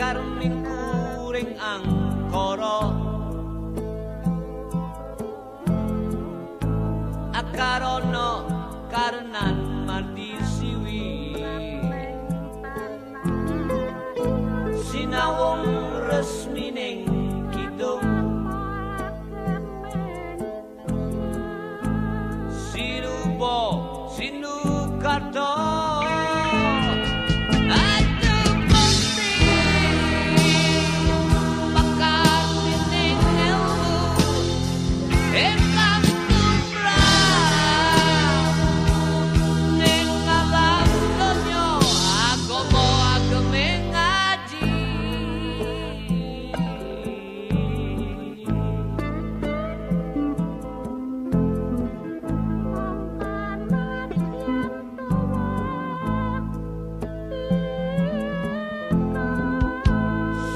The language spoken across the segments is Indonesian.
karning kuring angkara. Akarana karenan mati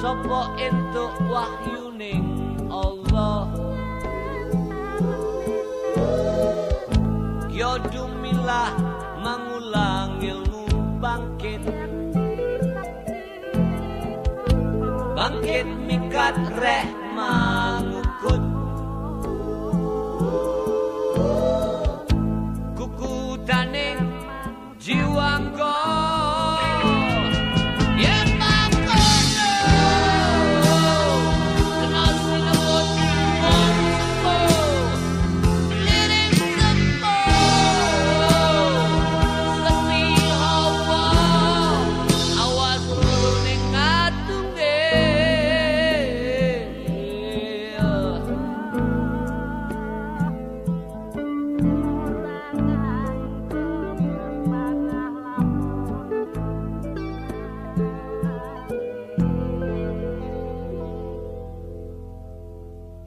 Sopo entuk wahyuning Allah? Yo dumilah mengulang ilmu bangkit. Bangkit mikat reh mangukut Kuku taning jiwa kau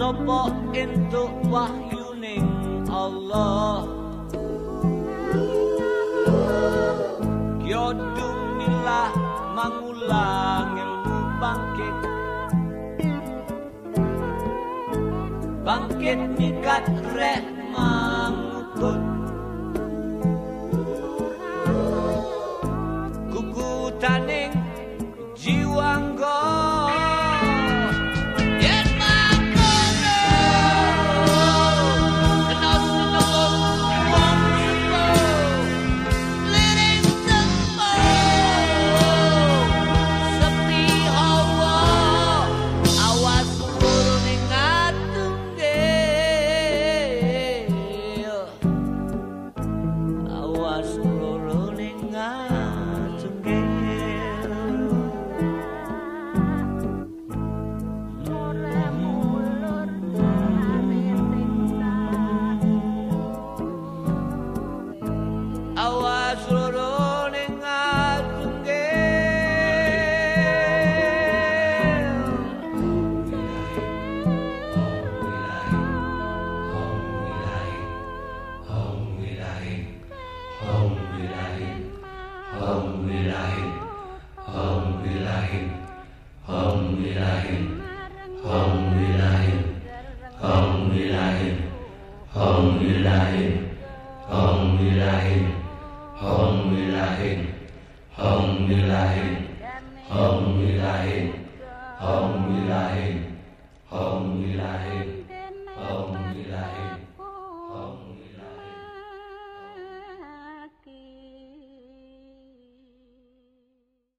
sapa entuk wahyuning Allah? Yo dumilah mangulang ilmu bangkit. Bangkit nikat rek Om wilahin Om wilahin Om wilahin Om wilahin Om wilahin Om wilahin Om wilahin Om wilahin Om wilahin